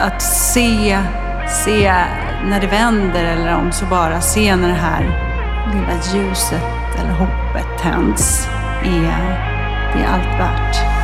att se, se när det vänder eller om så bara se när det här lilla ljuset eller hoppet tänds är, det är allt värt.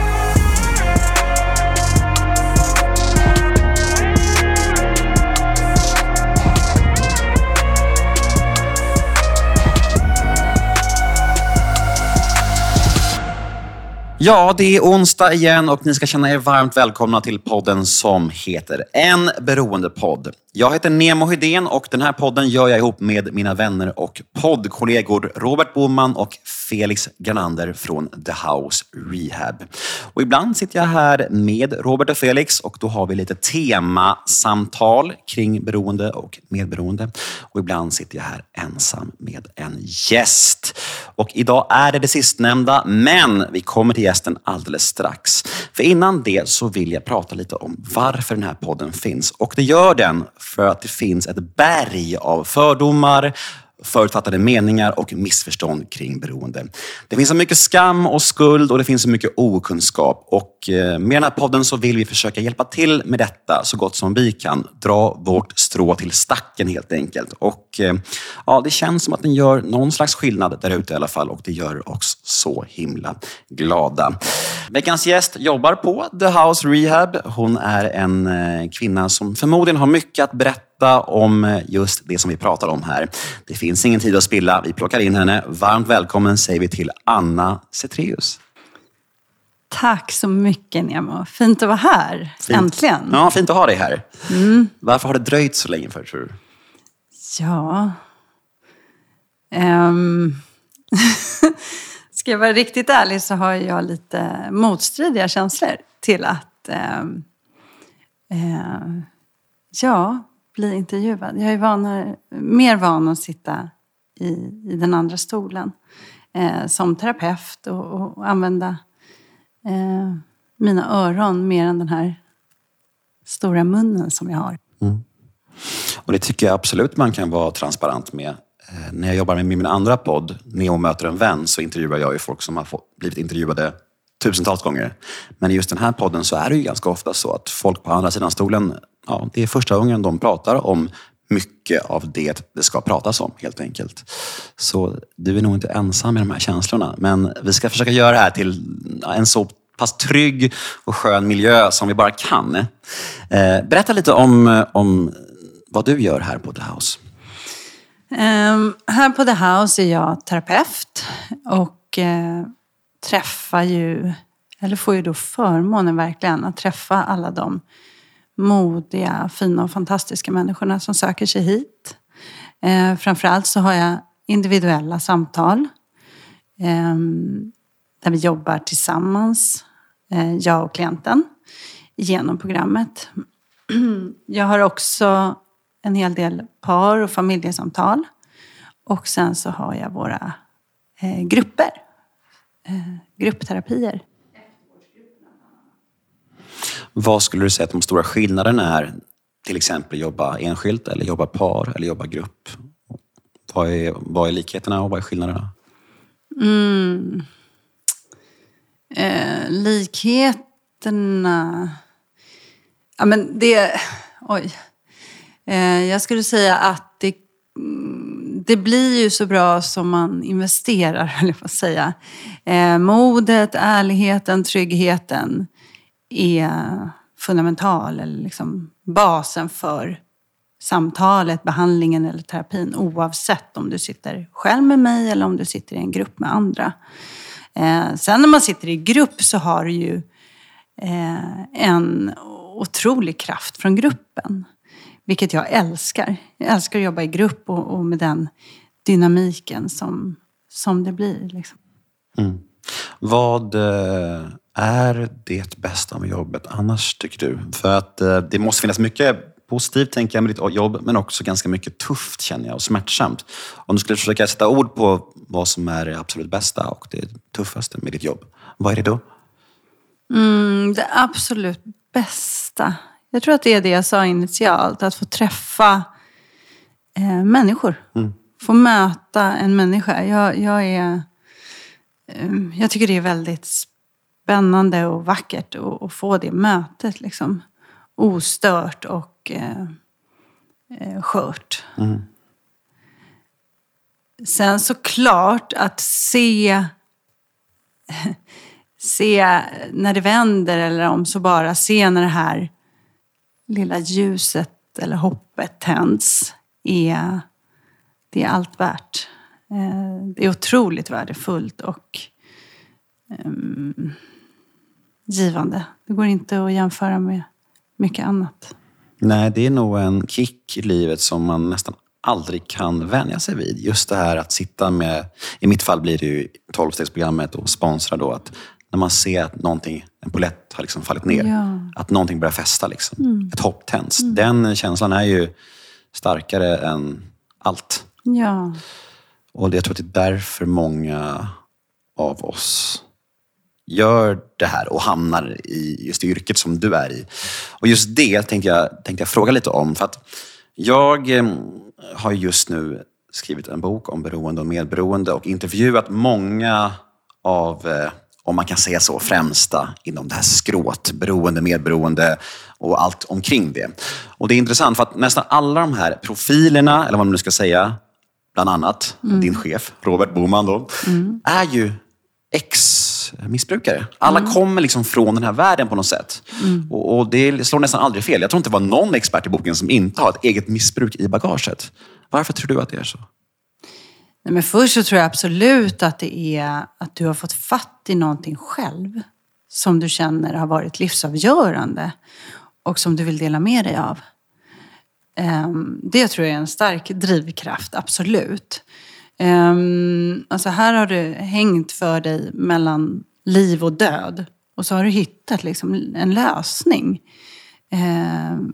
Ja, det är onsdag igen och ni ska känna er varmt välkomna till podden som heter En beroendepodd. Jag heter Nemo Hedén och den här podden gör jag ihop med mina vänner och poddkollegor Robert Boman och Felix Granander från The House Rehab. Och ibland sitter jag här med Robert och Felix och då har vi lite temasamtal kring beroende och medberoende. Och ibland sitter jag här ensam med en gäst. Och idag är det det sistnämnda, men vi kommer till gästen alldeles strax. För innan det så vill jag prata lite om varför den här podden finns. Och det gör den för att det finns ett berg av fördomar, förutfattade meningar och missförstånd kring beroende. Det finns så mycket skam och skuld och det finns så mycket okunskap. Och eh, med den här podden så vill vi försöka hjälpa till med detta så gott som vi kan. Dra vårt strå till stacken helt enkelt. Och eh, ja, Det känns som att den gör någon slags skillnad där ute i alla fall och det gör oss så himla glada. Veckans gäst jobbar på The House Rehab. Hon är en eh, kvinna som förmodligen har mycket att berätta berätta om eh, just det som vi pratar om här. Det finns ingen tid att spilla. Vi plockar in henne. Varmt välkommen säger vi till Anna Cetreus. Tack så mycket Nemo. Fint att vara här. Fint. Äntligen. Ja, fint att ha dig här. Mm. Varför har det dröjt så länge för tror du? Ja... Um... Ska jag vara riktigt ärlig så har jag lite motstridiga känslor till att... Um... Uh... Ja, bli intervjuad. Jag är vanare, mer van att sitta i, i den andra stolen eh, som terapeut och, och använda eh, mina öron mer än den här stora munnen som jag har. Mm. Och Det tycker jag absolut man kan vara transparent med. Eh, när jag jobbar med min andra podd, Neo möter en vän, så intervjuar jag ju folk som har fått, blivit intervjuade tusentals gånger. Men i just den här podden så är det ju ganska ofta så att folk på andra sidan stolen ja, det är första gången de pratar om mycket av det det ska pratas om helt enkelt. Så du är nog inte ensam i de här känslorna. Men vi ska försöka göra det här till en så pass trygg och skön miljö som vi bara kan. Eh, berätta lite om, om vad du gör här på The House. Um, här på The House är jag terapeut och eh, träffar ju, eller får ju då förmånen verkligen att träffa alla de modiga, fina och fantastiska människorna som söker sig hit. Eh, framförallt så har jag individuella samtal eh, där vi jobbar tillsammans, eh, jag och klienten, genom programmet. Jag har också en hel del par och familjesamtal. Och sen så har jag våra eh, grupper, eh, gruppterapier. Vad skulle du säga att de stora skillnaderna är? Till exempel jobba enskilt eller jobba par eller jobba grupp. Vad är, vad är likheterna och vad är skillnaderna? Mm. Eh, likheterna... Ja, men det... Oj. Eh, jag skulle säga att det, mm, det blir ju så bra som man investerar, höll jag på att säga. Eh, modet, ärligheten, tryggheten är fundamental eller liksom basen för samtalet, behandlingen eller terapin oavsett om du sitter själv med mig eller om du sitter i en grupp med andra. Eh, sen när man sitter i grupp så har du ju eh, en otrolig kraft från gruppen. Vilket jag älskar. Jag älskar att jobba i grupp och, och med den dynamiken som, som det blir. Liksom. Mm. Vad eh, är det bästa med jobbet annars, tycker du? För att eh, det måste finnas mycket positivt, tänker jag, med ditt jobb, men också ganska mycket tufft, känner jag, och smärtsamt. Om du skulle försöka sätta ord på vad som är det absolut bästa och det tuffaste med ditt jobb, vad är det då? Mm, det absolut bästa? Jag tror att det är det jag sa initialt, att få träffa eh, människor. Mm. Få möta en människa. Jag, jag, är, eh, jag tycker det är väldigt spännande och vackert att få det mötet. Liksom. ostört och eh, eh, skört. Sen såklart att se, se när det vänder eller om så bara se när det här lilla ljuset eller hoppet tänds är, det är allt värt. Eh, Det är otroligt värdefullt och ehm, givande. Det går inte att jämföra med mycket annat. Nej, det är nog en kick i livet som man nästan aldrig kan vänja sig vid. Just det här att sitta med, i mitt fall blir det ju 12-stegsprogrammet och sponsra då, att när man ser att någonting, en polett har liksom fallit ner, Ja. att någonting börjar fästa. Liksom. Ett hopp tänds. Den känslan är ju starkare än allt. Ja, Och jag tror att det är därför många av oss gör det här och hamnar i just det yrket som du är i. Och just det tänkte jag, tänkte jag fråga lite om. För att jag eh, har just nu skrivit en bok om beroende och medberoende och intervjuat många av, eh, om man kan säga så, främsta inom det här skrået, beroende, medberoende och allt omkring det. Och det är intressant för att nästan alla de här profilerna, eller vad man nu ska säga, bland annat din chef, Robert Boman, då, är ju ex-missbrukare. Alla kommer liksom från den här världen på något sätt. Och, och det slår nästan aldrig fel. Jag tror inte det var någon expert i boken som inte har ett eget missbruk i bagaget. Varför tror du att det är så? Nej, men först så tror jag absolut att det är att du har fått fatt i någonting själv som du känner har varit livsavgörande och som du vill dela med dig av. Ehm, Det tror jag är en stark drivkraft, absolut. Um, Alltså här har du hängt för dig mellan liv och död och så har du hittat liksom en lösning. Um,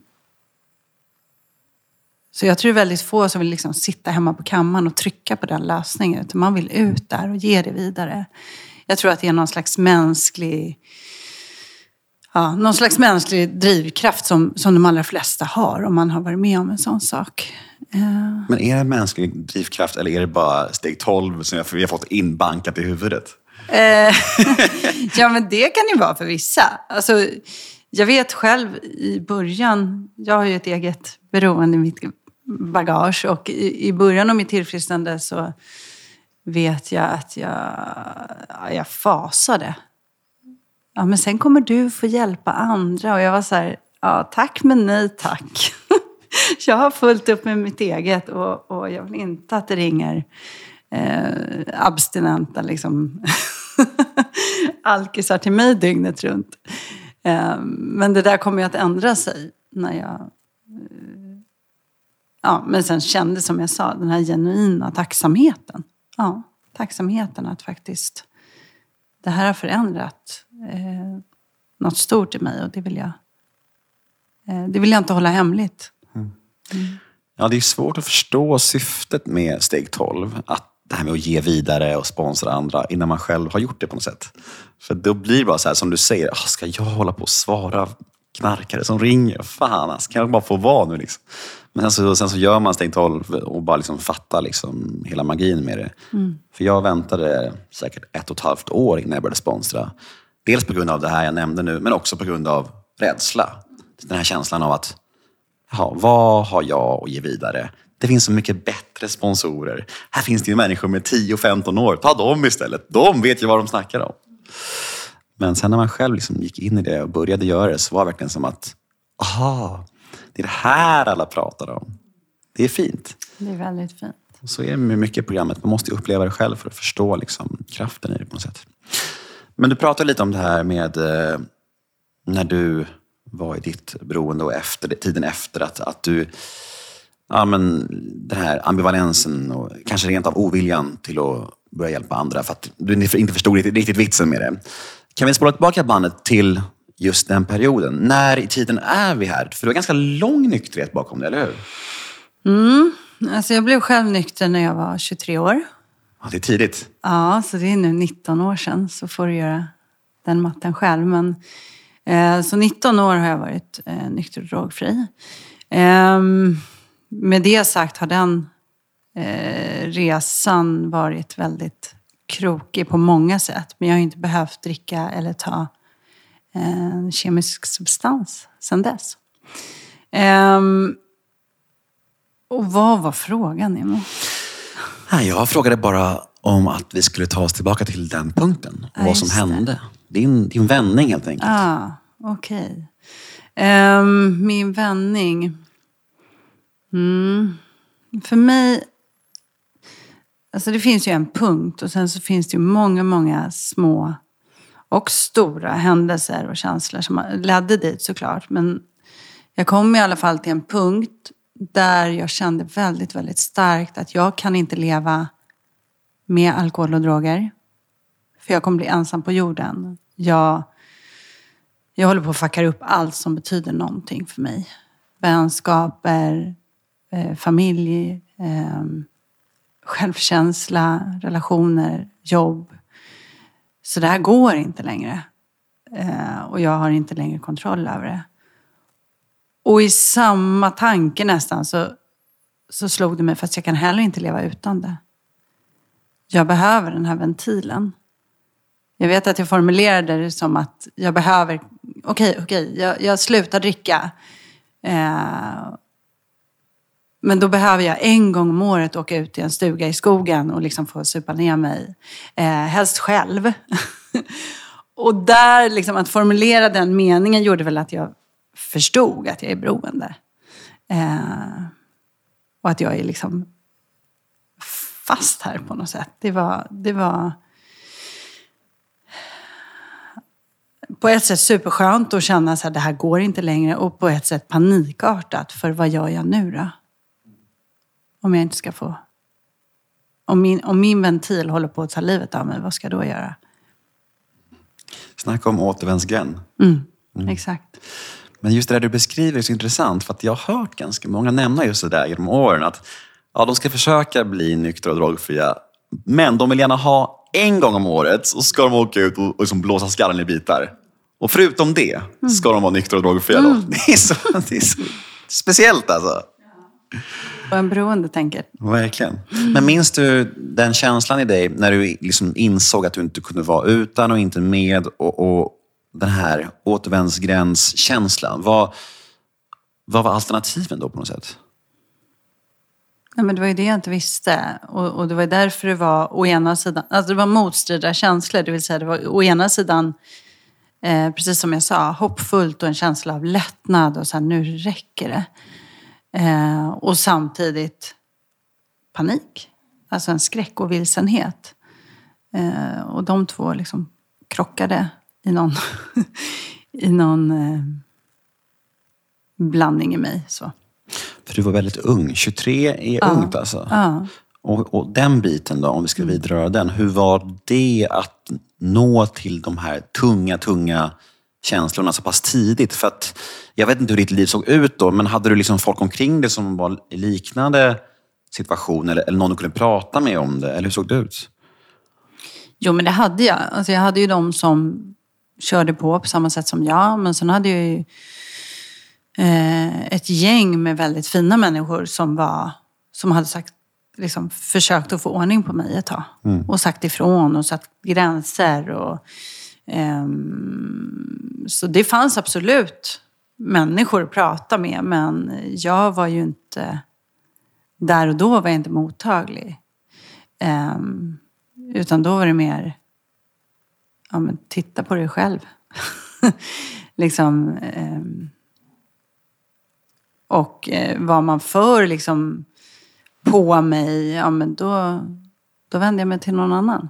så jag tror det är väldigt få som vill liksom sitta hemma på kammaren och trycka på den lösningen. Utan man vill ut där och ge det vidare. Jag tror att det är någon slags mänsklig, ja, någon slags mänsklig drivkraft som, som de allra flesta har om man har varit med om en sån sak. Eh, Men är det en mänsklig drivkraft eller är det bara steg 12 som vi har fått inbankat i huvudet? Eh, ja, men det kan ju vara för vissa. Alltså, jag vet själv i början, jag har ju ett eget beroende i mitt bagage och i, i början av mitt tillfrisknande så vet jag att jag, ja, jag fasade. Ja, men sen kommer du få hjälpa andra och jag var så här, ja tack men nej tack. jag har fullt upp med mitt eget och, och jag vill inte att det ringer eh, abstinenta liksom, alkisar till mig dygnet runt. Eh, men det där kommer ju att ändra sig när jag... Eh, ja, men sen kände som jag sa, den här genuina tacksamheten. Ja, tacksamheten att faktiskt det här har förändrat eh, något stort i mig och det vill jag, eh, det vill jag inte hålla hemligt. Ja, det är svårt att förstå syftet med steg 12. Att det här med att ge vidare och sponsra andra innan man själv har gjort det på något sätt. För då blir det bara så här som du säger, ah, ska jag hålla på och svara knarkare som ringer? Fan, alltså, kan jag bara få vara nu liksom? Men sen så, sen så gör man steg 12 och bara liksom fattar liksom hela magin med det. För jag väntade säkert ett och ett halvt år innan jag började sponsra. Dels på grund av det här jag nämnde nu, men också på grund av rädsla. Den här känslan av att Jaha, vad har jag att ge vidare? Det finns så mycket bättre sponsorer. Här finns det ju människor med 10-15 år. Ta dem istället. De vet ju vad de snackar om. Men sen när man själv liksom gick in i det och började göra det så var det verkligen som att, aha, det är det här alla pratar om. Det är fint. Det är väldigt fint. Så är det med mycket i programmet. Man måste ju uppleva det själv för att förstå liksom, kraften i det på något sätt. Men du pratade lite om det här med eh, när du var i ditt beroende och efter, tiden efter. Att, att du, ja, men, den här ambivalensen och kanske rent av oviljan till att börja hjälpa andra för att du inte förstod riktigt, riktigt vitsen med det. Kan vi spola tillbaka bandet till just den perioden? När i tiden är vi här? För du har ganska lång nykterhet bakom dig, eller hur? Mm, alltså jag blev själv nykter när jag var 23 år. Ja, det är tidigt. Ja, så det är nu 19 år sedan. Så får du göra den matten själv. Men, eh, så 19 år har jag varit eh, nykter och drogfri. Eh, med det sagt har den eh, resan varit väldigt krokig på många sätt. Men jag har inte behövt dricka eller ta en kemisk substans sedan dess. Ehm, och vad var frågan, Nemo? Nej, jag frågade bara om att vi skulle ta oss tillbaka till den punkten. Och Ja, vad som just det. hände. Din, din vändning helt enkelt. Ah, okej. Ehm, min vändning. Mm. För mig... Alltså det finns ju en punkt och sen så finns det ju många, många små och stora händelser och känslor som ledde dit såklart. Men jag kom i alla fall till en punkt där jag kände väldigt, väldigt starkt att jag kan inte leva med alkohol och droger. För jag kommer bli ensam på jorden. Jag, jag håller på att fucka upp allt som betyder någonting för mig. Vänskaper, eh, familj, eh, självkänsla, relationer, jobb. Så det här går inte längre. Eh, och jag har inte längre kontroll över det. Och i samma tanke nästan så, så slog det mig, fast jag kan heller inte leva utan det. Jag behöver den här ventilen. Jag vet att jag formulerade det som att jag behöver, okej, okej, jag, jag slutar dricka. Eh, men då behöver jag en gång om året åka ut till en stuga i skogen och liksom få supa ner mig. Eh, helst själv. och där, liksom, att formulera den meningen gjorde väl att jag förstod att jag är beroende. Eh, och att jag är liksom fast här på något sätt. Det var, det var på ett sätt superskönt att känna att det här går inte längre och på ett sätt panikartat. För vad gör jag nu då? Om jag inte ska få... Om min, om min ventil håller på att ta livet av mig, vad ska jag då göra? Snacka om återvändsgränd. Mm, Exakt. Men just det där du beskriver är så intressant för att jag har hört ganska många nämna just det där genom åren. Att ja, de ska försöka bli nyktra och drogfria, men de vill gärna ha en gång om året så ska de åka ut och, och liksom blåsa skallen i bitar. Och förutom det ska de vara nyktra och drogfria. Då. Det, är så, det är så speciellt alltså. Och en beroende tänker, Verkligen. Men minns du den känslan i dig när du liksom insåg att du inte kunde vara utan och inte med och, och den här återvändsgrändskänslan. Vad, vad var alternativen då på något sätt? Ja, men det var ju det jag inte visste. Och, och det var därför det var å ena sidan, alltså det var motstridiga känslor. Det vill säga det var å ena sidan, eh, precis som jag sa, hoppfullt och en känsla av lättnad och så här, nu räcker det. Eh, och samtidigt panik. Alltså en skräck och vilsenhet. Eh, och de två liksom krockade i någon, i någon eh, blandning i mig. Så. För du var väldigt ung. 23 är ungt alltså. Ja. Och, och den biten då, om vi ska vidröra den. Hur var det att nå till de här tunga, tunga känslorna så pass tidigt? För att, jag vet inte hur ditt liv såg ut då, men hade du liksom folk omkring dig som var i liknande situation? Eller, eller någon du kunde prata med om det? Eller hur såg det ut? Jo, men det hade jag. Alltså, jag hade ju de som körde på på samma sätt som jag. Men sen hade jag ju eh, ett gäng med väldigt fina människor som, var, som hade sagt, liksom, försökt att få ordning på mig ett tag. Och sagt ifrån och satt gränser. Och, ehm, så det fanns absolut människor att prata med. Men jag var ju inte... Där och då var jag inte mottaglig. Ehm, utan då var det mer, ja men titta på dig själv. liksom, eh, och eh, var man för liksom på mig, ja men då, då vänder jag mig till någon annan.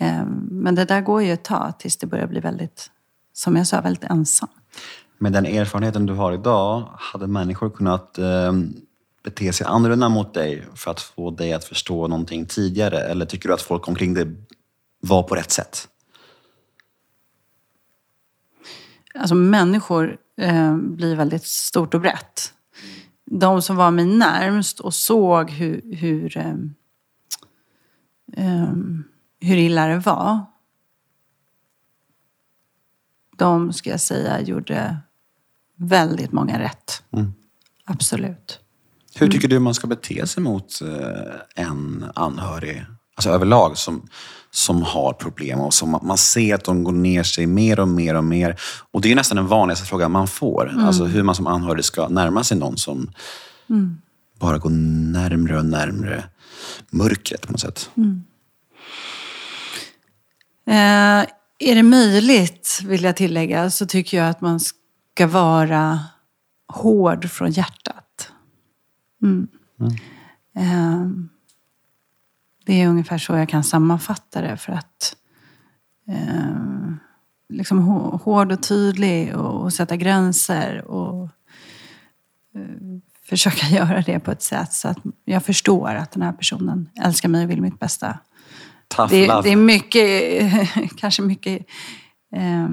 Eh, men det där går ju ett tag tills det börjar bli väldigt, som jag sa, väldigt ensam. Med den erfarenheten du har idag, hade människor kunnat eh, bete sig annorlunda mot dig för att få dig att förstå någonting tidigare? Eller tycker du att folk omkring dig var på rätt sätt? Alltså människor eh, blir väldigt stort och brett. De som var mig närmst och såg hur, hur, eh, eh, hur illa det var. De, ska jag säga, gjorde väldigt många rätt. Absolut. Hur tycker du man ska bete sig mot en anhörig alltså överlag, som, som har problem och som man ser att de går ner sig mer och mer och mer. Och det är nästan den vanligaste frågan man får. Alltså hur man som anhörig ska närma sig någon som bara går närmre och närmre mörkret på något sätt. Eh, är det möjligt, vill jag tillägga, så tycker jag att man ska vara hård från hjärtat. Mm. Eh, det är ungefär så jag kan sammanfatta det. För att eh, liksom hå- hård och tydlig och, och sätta gränser. Och eh, försöka göra det på ett sätt så att jag förstår att den här personen älskar mig och vill mitt bästa. Det, det är mycket, kanske mycket eh,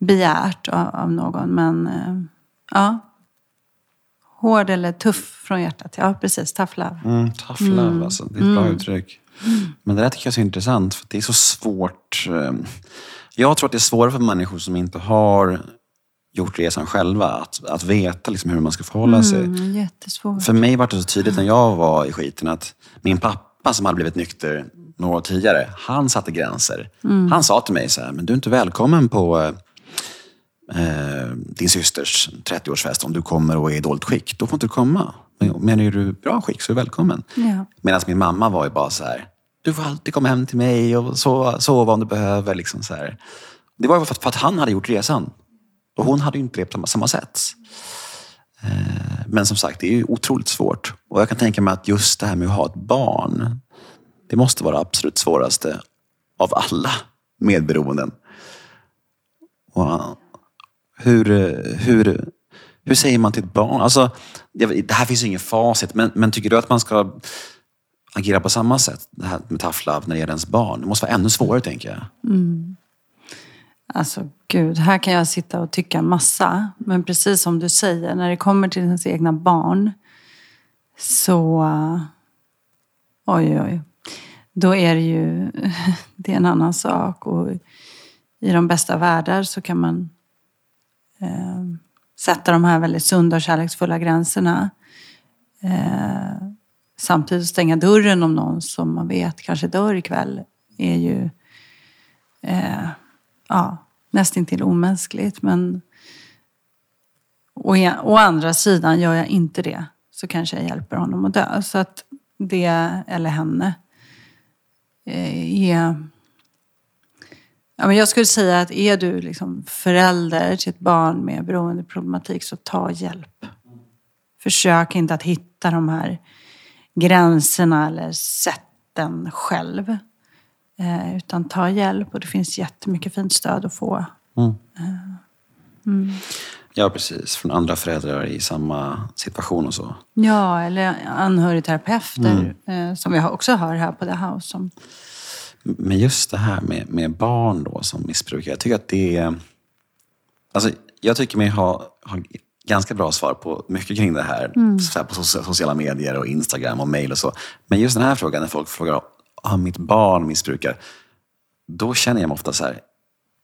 begärt av, av någon, men eh, ja. Hård eller tuff från hjärtat. Ja, precis. Tough love. Mm, tough love, alltså. Det är ett bra uttryck. Men det där tycker jag är så intressant, för det är så svårt. eh, Jag tror att det är svårare för människor som inte har gjort resan själva, att, att veta liksom hur man ska förhålla sig. Mm, jättesvårt. För mig var det så tydligt när jag var i skiten att min pappa som hade blivit nykter några år tidigare, han satte gränser. Han sa till mig så här, men du är inte välkommen på eh, din systers 30-årsfest om du kommer och är i dåligt skick. Då får inte du komma. Men, är du i bra skick så är du välkommen. Ja. Medan min mamma var ju bara så här, du får alltid komma hem till mig och sova, sova om du behöver. Liksom så här. Det var ju för att, för att han hade gjort resan. Och hon hade ju inte levt på samma sätt. Eh, Men som sagt, det är ju otroligt svårt. Och jag kan tänka mig att just det här med att ha ett barn, det måste vara absolut svåraste av alla medberoenden. Och hur, hur, hur säger man till ett barn? Alltså, det här finns ju ingen facit, men, men tycker du att man ska agera på samma sätt? Det här med tough love när det gäller ens barn. Det måste vara ännu svårare, tänker jag. Mm. Alltså gud, här kan jag sitta och tycka massa. Men precis som du säger, när det kommer till ens egna barn så... Oj, oj. Då är det ju... Det är en annan sak. Och i de bästa världar så kan man sätta de här väldigt sunda och kärleksfulla gränserna. Eh, samtidigt stänga dörren om någon som man vet kanske dör ikväll är ju eh, ja, nästintill omänskligt. Men å, å andra sidan, gör jag inte det så kanske jag hjälper honom att dö. Så att det, eller henne, eh, är... Ja, men jag skulle säga att är du liksom förälder till ett barn med beroendeproblematik så ta hjälp. Försök inte att hitta de här gränserna eller sätten själv. Eh, utan ta hjälp och det finns jättemycket fint stöd att få. Ja, precis. Från andra föräldrar i samma situation och så. Ja, eller anhörigterapeuter eh, som vi också har här på The House. Som, Men just det här med, med barn då som missbrukar. Jag tycker att det är... Alltså, jag tycker mig ha, ha ganska bra svar på mycket kring det här. Så här på socia- sociala medier och Instagram och mail och så. Men just den här frågan när folk frågar om mitt barn missbrukar. Då känner jag mig ofta så här,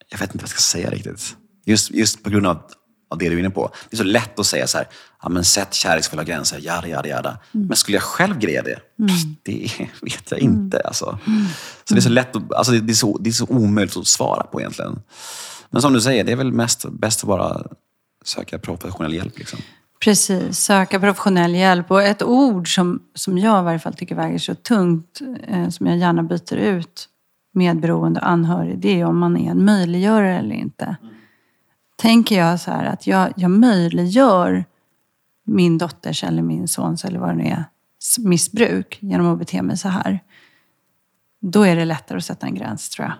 jag vet inte vad jag ska säga riktigt. Just, just på grund av, av det du är inne på. Det är så lätt att säga så här, ja, men sätt kärleksfulla gränser, jada, jada, jada. Men skulle jag själv greja det? Det vet jag inte. Alltså. Så det är så lätt att, alltså det, det, är så, det är så omöjligt att svara på egentligen. Men som du säger, det är väl mest, bäst att bara söka professionell hjälp. Liksom. precis, söka professionell hjälp. Och ett ord som, som jag i varje fall tycker väger så tungt, eh, som jag gärna byter ut medberoende och anhörig, det är om man är en möjliggörare eller inte. Tänker jag så här att jag, jag möjliggör min dotters eller min sons eller vad det nu är, missbruk genom att bete mig så här. Då är det lättare att sätta en gräns tror jag.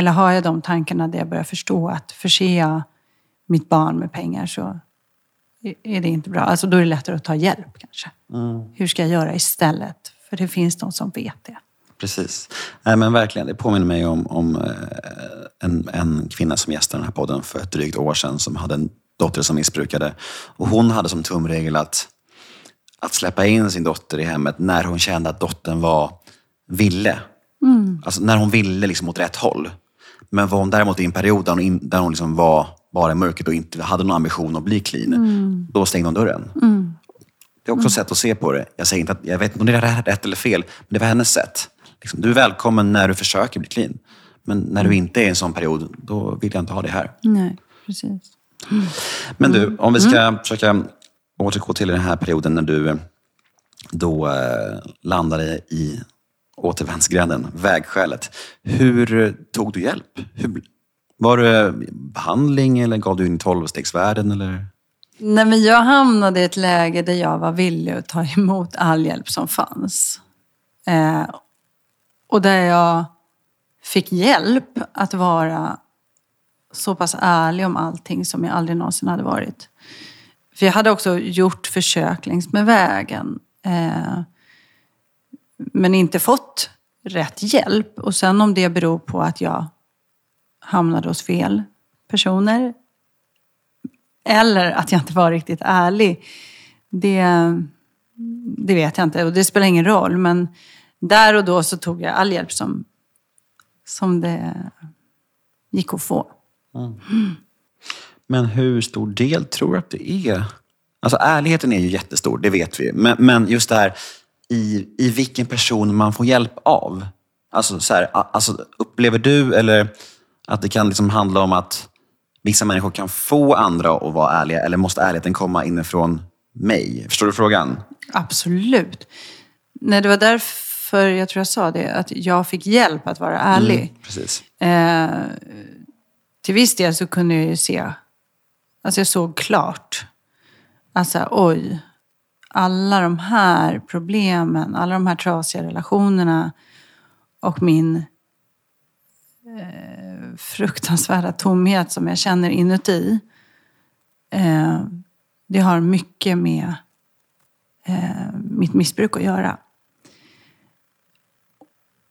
Eller har jag de tankarna där jag börjar förstå att förser jag mitt barn med pengar så är det inte bra. Alltså då är det lättare att ta hjälp kanske. Hur ska jag göra istället? För det finns de som vet det. Precis. Nej, men verkligen, det påminner mig om, om eh, en, en kvinna som gästade den här podden för ett drygt år sedan som hade en dotter som missbrukade. Och hon hade som tumregel att, att släppa in sin dotter i hemmet när hon kände att dottern var ville. Alltså när hon ville liksom åt rätt håll. Men var hon däremot i en period där hon, in, där hon liksom var bara i mörkret och inte hade någon ambition att bli clean, då stängde hon dörren. Det är också ett sätt att se på det. Jag säger inte att, jag vet inte om det är rätt eller fel, men det var hennes sätt. Liksom, du är välkommen när du försöker bli clean. Men när du inte är i en sån period, då vill jag inte ha det här. Nej, precis. Men du, om vi ska försöka återgå till den här perioden när du eh, då eh, landade i återvändsgränden, vägskälet. Hur tog du hjälp? Hur, var det behandling eller gav du in tolvstegsvärlden? Eller? Nej, men jag hamnade i ett läge där jag var villig att ta emot all hjälp som fanns. Eh, och där jag fick hjälp att vara så pass ärlig om allting som jag aldrig någonsin hade varit. För jag hade också gjort försök längs med vägen. Eh, men inte fått rätt hjälp. Och sen om det beror på att jag hamnade hos fel personer eller att jag inte var riktigt ärlig. Det, det vet jag inte och det spelar ingen roll. Men där och då så tog jag all hjälp som, som det gick att få. Mm. Men hur stor del tror du att det är? Alltså ärligheten är ju jättestor, det vet vi. Men, men just det här i, i vilken person man får hjälp av. Alltså, så här, alltså, upplever du eller att det kan liksom handla om att vissa människor kan få andra att vara ärliga eller måste ärligheten komma inifrån mig? Förstår du frågan? Absolut. Nej, det var därför jag tror jag sa det, att jag fick hjälp att vara ärlig. Mm, precis. Eh, till viss del så kunde jag ju se, alltså jag såg klart. Alltså oj, alla de här problemen, alla de här trasiga relationerna och min eh, fruktansvärda tomhet som jag känner inuti. Eh, det har mycket med eh, mitt missbruk att göra.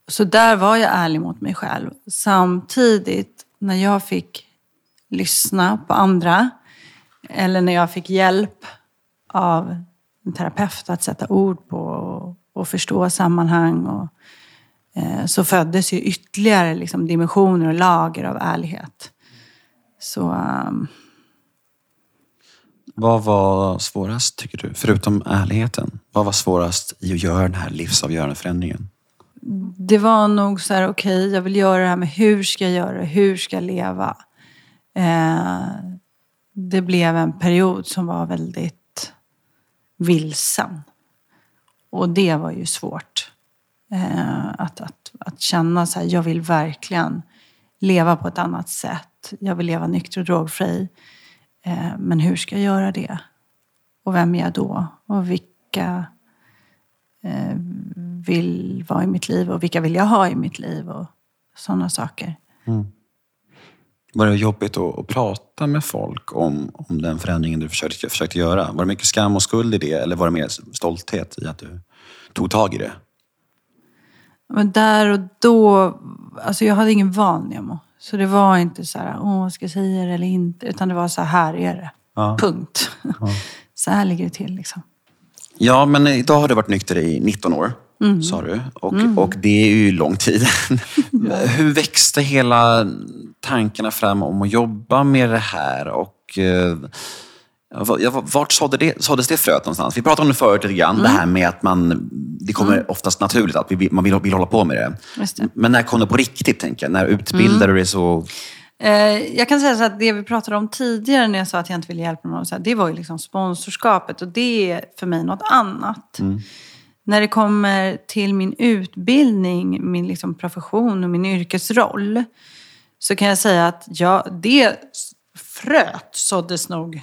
Så där var jag ärlig mot mig själv. Samtidigt, när jag fick lyssna på andra eller när jag fick hjälp av en terapeut att sätta ord på och, och förstå sammanhang och Eh, så föddes ju ytterligare liksom dimensioner och lager av ärlighet. Så... Um... Vad var svårast, tycker du, förutom ärligheten? Vad var svårast i att göra den här livsavgörande förändringen? Det var nog så här, okej, okay, jag vill göra det här med hur ska jag göra det? Hur ska jag leva? Eh, det blev en period som var väldigt vilsen. Och det var ju svårt. Eh, att, att, att känna så här, jag vill verkligen leva på ett annat sätt. Jag vill leva nykter och drogfri. Eh, men hur ska jag göra det? Och vem är jag då? Och vilka eh, vill vara i mitt liv? Och vilka vill jag ha i mitt liv? Och sådana saker. Mm. Var det jobbigt att, att, prata med folk om, om den förändringen du försökte, försökte göra? Var det mycket skam och skuld i det? Eller var det mer stolthet i att du tog tag i det? Men där och då, alltså jag hade ingen van Nemo. Så det var inte så här, åh, ska jag säga det eller inte? Utan det var så här, här är det. Ja. Punkt. Ja. Så här ligger det till liksom. Ja, men idag har du varit nykter i 19 år, mm. sa du. Och, mm. och det är ju lång tid. Hur växte hela tankarna fram om att jobba med det här? Och eh, vart såddes det, såddes det fröet någonstans? Vi pratade om det förut lite grann, mm. det här med att man, det kommer mm. oftast naturligt att man vill, vill hålla på med det. det. Men när kom det på riktigt, tänker jag? När utbildade mm. du dig så? Eh, jag kan säga så att det vi pratade om tidigare när jag sa att jag inte ville hjälpa någon, så här, det var ju liksom sponsorskapet och det är för mig något annat. Mm. När det kommer till min utbildning, min liksom profession och min yrkesroll så kan jag säga att ja, det fröet såddes nog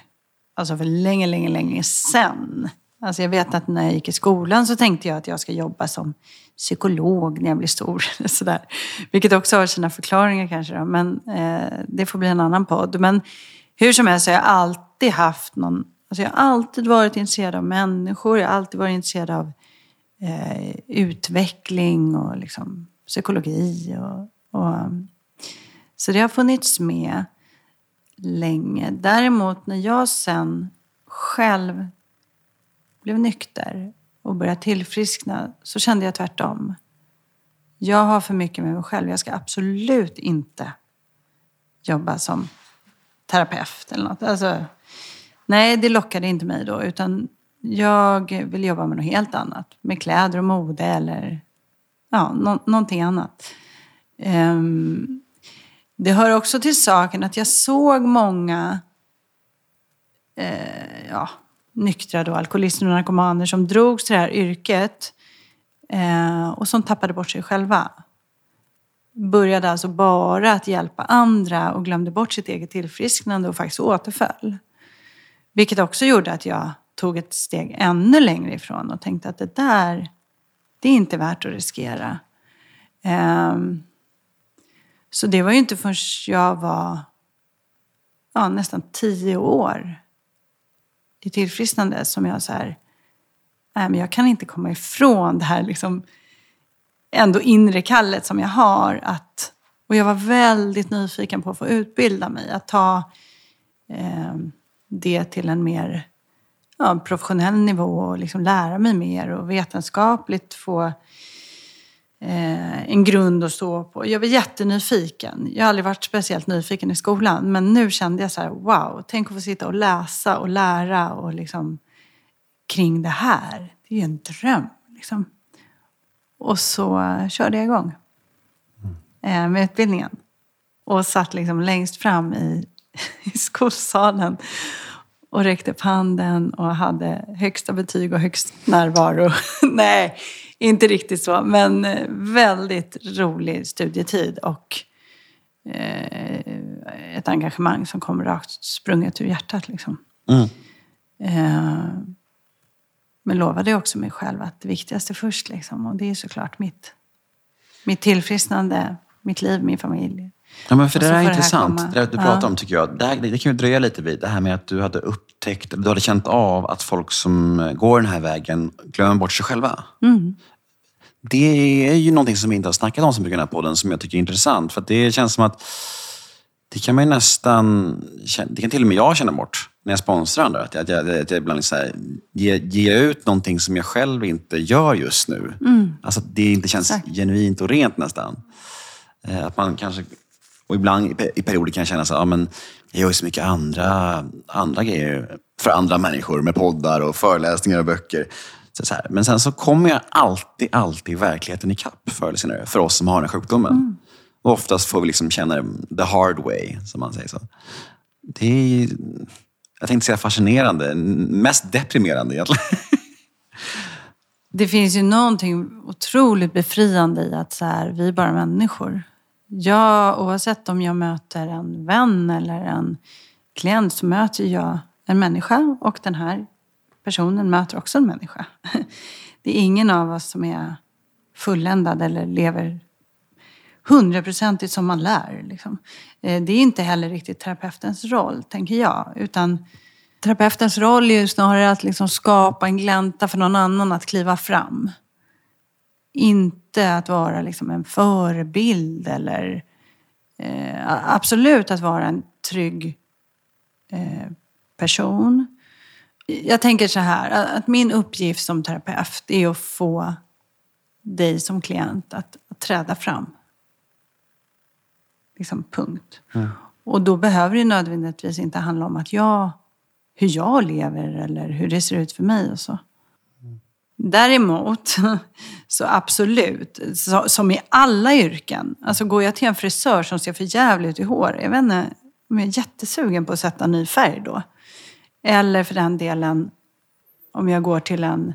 alltså för länge, länge, länge sedan. Alltså jag vet att när jag gick i skolan så tänkte jag att jag ska jobba som psykolog när jag blir stor. Sådär. Vilket också har sina förklaringar kanske. Då. Men eh, det får bli en annan podd. Men hur som helst så har jag alltid haft någon... Alltså jag har alltid varit intresserad av människor. Jag har alltid varit intresserad av eh, utveckling och liksom, psykologi. Och, och, så det har funnits med länge. Däremot när jag sen själv blev nykter och började tillfriskna så kände jag tvärtom. Jag har för mycket med mig själv. Jag ska absolut inte jobba som terapeut eller något. Alltså, nej, det lockade inte mig då. Utan jag vill jobba med något helt annat. Med kläder och mode eller ja, no någonting annat. Um, det hör också till saken att jag såg många eh, ja, nyktra då, alkoholister och narkomaner som drogs till det här yrket eh, och som tappade bort sig själva. Började alltså bara att hjälpa andra och glömde bort sitt eget tillfrisknande och faktiskt återföll. Vilket också gjorde att jag tog ett steg ännu längre ifrån och tänkte att det där, det är inte värt att riskera. Um, så det var ju inte förrän jag var ja, nästan tio år i tillfrisknande som jag så här, nej men jag kan inte komma ifrån det här liksom ändå inre kallet som jag har. Att, och jag var väldigt nyfiken på att få utbilda mig, att ta eh, det till en mer ja, professionell nivå och liksom lära mig mer och vetenskapligt få eh, en grund att stå på. Jag var jättenyfiken. Jag har aldrig varit speciellt nyfiken i skolan. Men nu kände jag så här, wow, tänk att få sitta och läsa och lära och liksom kring det här. Det är ju en dröm. Liksom. Och så körde jag igång eh, med utbildningen. Och satt liksom längst fram i, i skolsalen och räckte upp handen och hade högsta betyg och högst närvaro. Nej, inte riktigt så, men eh, väldigt rolig studietid och eh, ett engagemang som kom rakt sprunget ur hjärtat. Liksom. Mm. Eh, men lovade också mig själv att det viktigaste först. Liksom, och det är såklart mitt, mitt tillfrisknande, mitt liv, min familj. Ja, men för det där är intressant. Det, där du pratar ja. om tycker jag. Det, här, det kan ju dröja lite vid. Det här med att du hade upptäckt, du hade känt av att folk som går den här vägen glömmer bort sig själva. Mm. Det är ju någonting som vi inte har snackat om så mycket i den här podden som jag tycker är intressant. För det känns som att det kan man nästan, det kan till och med jag känna bort när jag sponsrar andra. Att jag, att jag, att jag ibland här, ger, ger ut någonting som jag själv inte gör just nu. Mm. Alltså det inte känns Exakt. genuint och rent nästan. Eh, att man kanske, och ibland i perioder kan jag känna så ja, men jag gör så mycket andra, andra grejer för andra människor med poddar och föreläsningar och böcker. Så här. Men sen så kommer jag alltid, alltid verkligheten ikapp förr eller senare, för oss som har den här sjukdomen. Mm. Och oftast får vi liksom känna det the hard way, som man säger så. Det är, jag tänkte säga fascinerande, mest deprimerande egentligen. Det finns ju någonting otroligt befriande i att så här, vi är bara människor. Ja, oavsett om jag möter en vän eller en klient så möter jag en människa och den här personen möter också en människa. Det är ingen av oss som är fulländad eller lever hundraprocentigt som man lär. Liksom. Eh, det är inte heller riktigt terapeutens roll, tänker jag. Utan terapeutens roll är ju snarare att liksom skapa en glänta för någon annan att kliva fram. Inte att vara liksom en förebild eller eh, absolut att vara en trygg eh, person jag tänker så här, att min uppgift som terapeut är att få dig som klient att, att träda fram. Liksom punkt. Mm. Och då behöver det nödvändigtvis inte handla om att jag, hur jag lever eller hur det ser ut för mig och så. Däremot, så absolut, så, som i alla yrken. Alltså går jag till en frisör som ser för jävligt ut i hår, jag vet inte, om jag är jättesugen på att sätta ny färg då. Eller för den delen om jag går till en,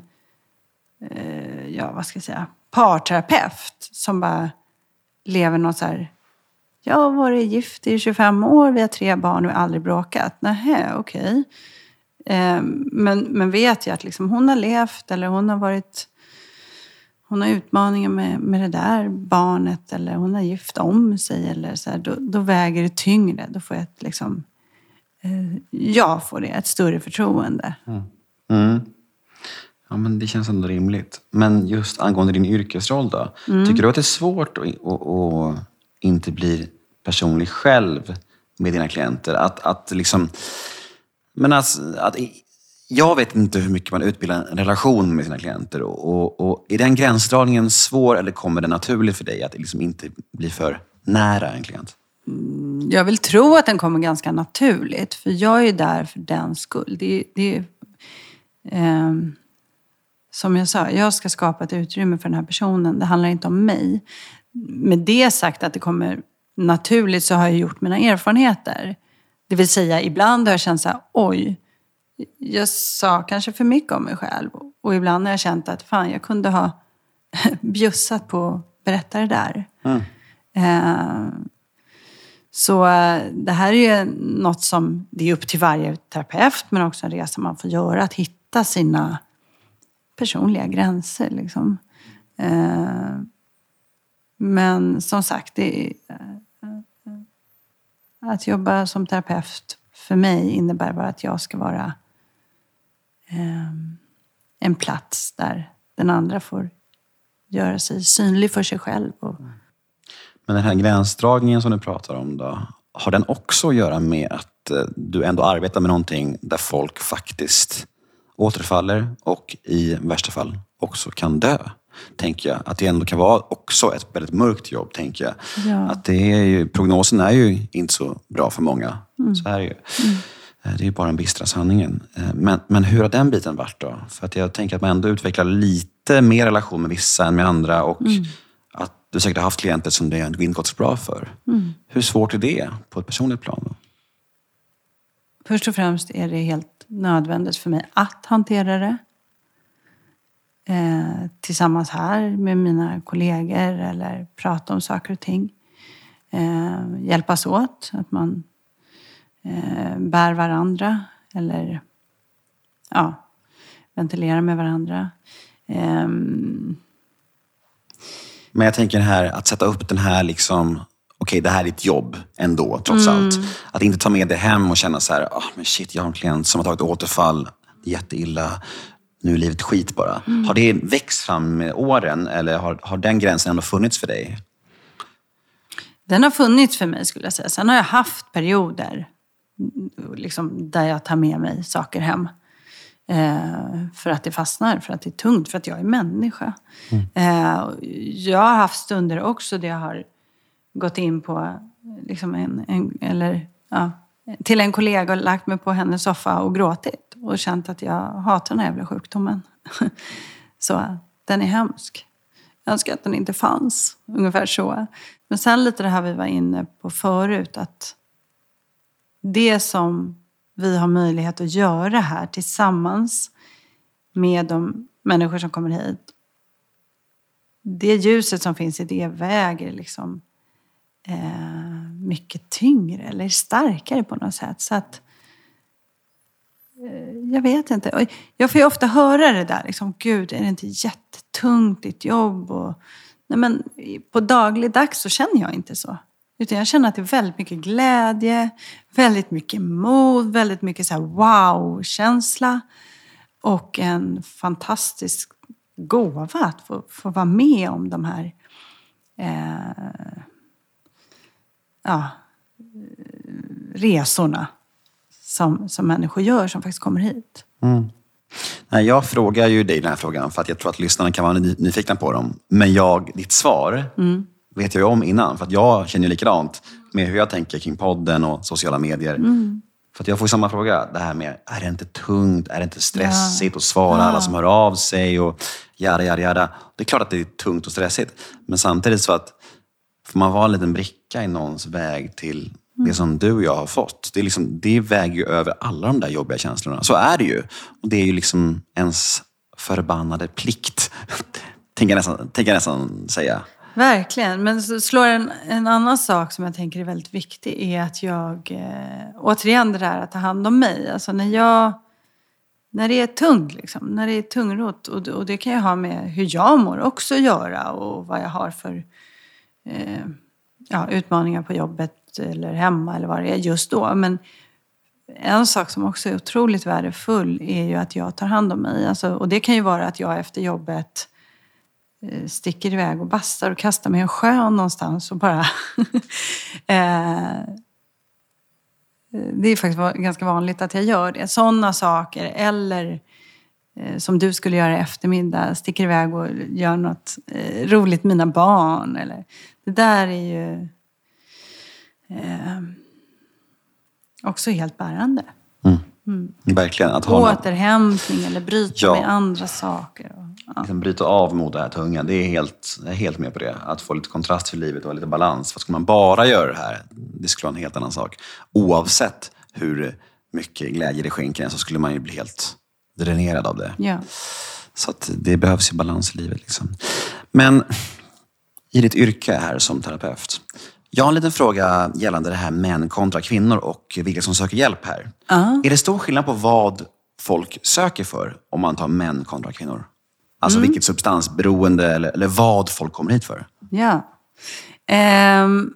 eh, ja vad ska jag säga, parterapeut som bara lever något så här, jag har varit gift i 25 år, vi har tre barn och vi har aldrig bråkat. Nähä, okej. Okay. Eh, men, men vet jag att liksom hon har levt eller hon har varit hon har utmaningar med, med det där barnet eller hon har gift om sig eller så här, då, då väger det tyngre. Då får jag ett liksom, Eh, jag får det, ett större förtroende. Mm. Mm. Ja, men det känns ändå rimligt. Men just angående din yrkesroll då. Mm. Tycker du att det är svårt att, att, att inte bli personlig själv med dina klienter? Att, att liksom... Men alltså, att, jag vet inte hur mycket man utbildar en relation med sina klienter. Och, och, och Är den gränsdragningen svår eller kommer det naturligt för dig att liksom inte bli för nära en klient? Mm, jag vill tro att den kommer ganska naturligt. För jag är där för den skull. Det, det, eh, som jag sa, jag ska skapa ett utrymme för den här personen. Det handlar inte om mig. Med det sagt att det kommer naturligt så har jag gjort mina erfarenheter. Det vill säga, ibland har jag känt så här, oj, jag sa kanske för mycket om mig själv. Och ibland har jag känt att fan, jag kunde ha bjussat på att berätta det där. Mm. Eh, så eh, det här är ju något som, det är upp till varje terapeut, men också en resa man får göra, att hitta sina personliga gränser. Liksom. Eh, men som sagt, det är, att jobba som terapeut för mig innebär bara att jag ska vara ehm, en plats där den andra får göra sig synlig för sig själv. Och... Mm. Men den här gränsdragningen som du pratar om, då, har den också att göra med att eh, du ändå arbetar med någonting där folk faktiskt återfaller och i värsta fall också kan dö? Tänker jag. Att det ändå kan vara också ett väldigt mörkt jobb, tänker jag. Ja. Att det är ju, prognosen är ju inte så bra för många. Mm. Så är det ju. Eh, Det är ju bara den bistra sanningen. Eh, Men, men hur har den biten varit då? För att jag tänker att man ändå utvecklar lite mer relation med vissa än med andra. Och Mm. att du säkert har haft klienter som det inte gått så bra för. Mm. Hur svårt är det på ett personligt plan? Då? Först och främst är det helt nödvändigt för mig att hantera det. Eh, tillsammans här med mina kollegor eller prata om saker och ting. Eh, hjälpas åt, att man eh, bär varandra eller ja, ventilerar med varandra. Ehm, Men jag tänker här, att sätta upp den här liksom Okej, det här är ditt jobb ändå, trots Mm. allt. Att inte ta med det hem och känna så här, ah, men shit, jag har en klient som har tagit återfall. Jätteilla. Nu är livet skit bara. Mm. Har det växt fram med åren eller har, har den gränsen ändå funnits för dig? Den har funnits för mig skulle jag säga. Sen har jag haft perioder mm, liksom, där jag tar med mig saker hem. Eh, för att det fastnar, för att det är tungt, för att jag är människa. Eh, och jag har haft stunder också där jag har gått in på liksom en, en, eller, ja, till en kollega och lagt mig på hennes soffa och gråtit. Och känt att jag hatar den här jävla sjukdomen. Så den är hemsk. Jag önskar att den inte fanns. Ungefär så. Men sen lite det här vi var inne på förut. Att det som vi har möjlighet att göra här tillsammans med de människor som kommer hit. Det ljuset som finns i det väger liksom eh, mycket tyngre eller starkare på något sätt. Så att eh, jag vet inte. Jag får ju ofta höra det där, liksom, gud, är det inte jättetungt ditt jobb? Och, nej men, på dagligdags så känner jag inte så. Utan jag känner att det är väldigt mycket glädje, väldigt mycket mod, väldigt mycket så här wow-känsla. Och en fantastisk gåva att få, få vara med om de här eh, ja, resorna som, som människor gör som faktiskt kommer hit. Nej, jag frågar ju dig den här frågan för att jag tror att lyssnarna kan vara ny- nyfikna på dem. Men jag, ditt svar vet jag ju om innan. För att jag känner ju likadant med hur jag tänker kring podden och sociala medier. För att jag får samma fråga. Det här med, är det inte tungt? Är det inte stressigt att svara alla som hör av sig? Och jada, jada, jada. Det är klart att det är tungt och stressigt. Men samtidigt så att får man vara en liten bricka i någons väg till det som du och jag har fått. Det, är liksom, det väger ju över alla de där jobbiga känslorna. Så är det ju. Och det är ju liksom ens förbannade plikt. tänker jag nästan, tänker jag nästan säga. Verkligen. Men slår en, en annan sak som jag tänker är väldigt viktig är att jag, eh, återigen det där att ta hand om mig. Alltså när jag, när det är tungt liksom, när det är tungrot och, och det kan ju ha med hur jag mår också att göra och vad jag har för eh, ja, utmaningar på jobbet eller hemma eller vad det är just då. Men en sak som också är otroligt värdefull är ju att jag tar hand om mig. Alltså, och det kan ju vara att jag efter jobbet eh, sticker iväg och bastar och kastar mig i en sjö någonstans och bara... Eh, eh, det är faktiskt ganska vanligt att jag gör det. Sådana saker. Eller eh, som du skulle göra i eftermiddag, sticker iväg och gör något eh, roligt med mina barn. Eller, det där är ju eh, också helt bärande. Mm. Mm. Verkligen. Att något- återhämtning eller bryta Ja. med andra saker. Och, ja. liksom bryta av mot det här tunga. Det är helt, jag är helt med på det. Att få lite kontrast för livet och lite balans. För skulle man bara göra det här, det skulle vara en helt annan sak. Oavsett hur mycket glädje det skänker en så skulle man ju bli helt dränerad av det. Ja. Så det behövs ju balans i livet. Liksom. Men i ditt yrke här som terapeut. Jag har en liten fråga gällande det här män kontra kvinnor och vilka som söker hjälp här. Ja. Är det stor skillnad på vad folk söker för om man tar män kontra kvinnor? Alltså vilket substansberoende eller, eller vad folk kommer hit för? Ja. Ehm,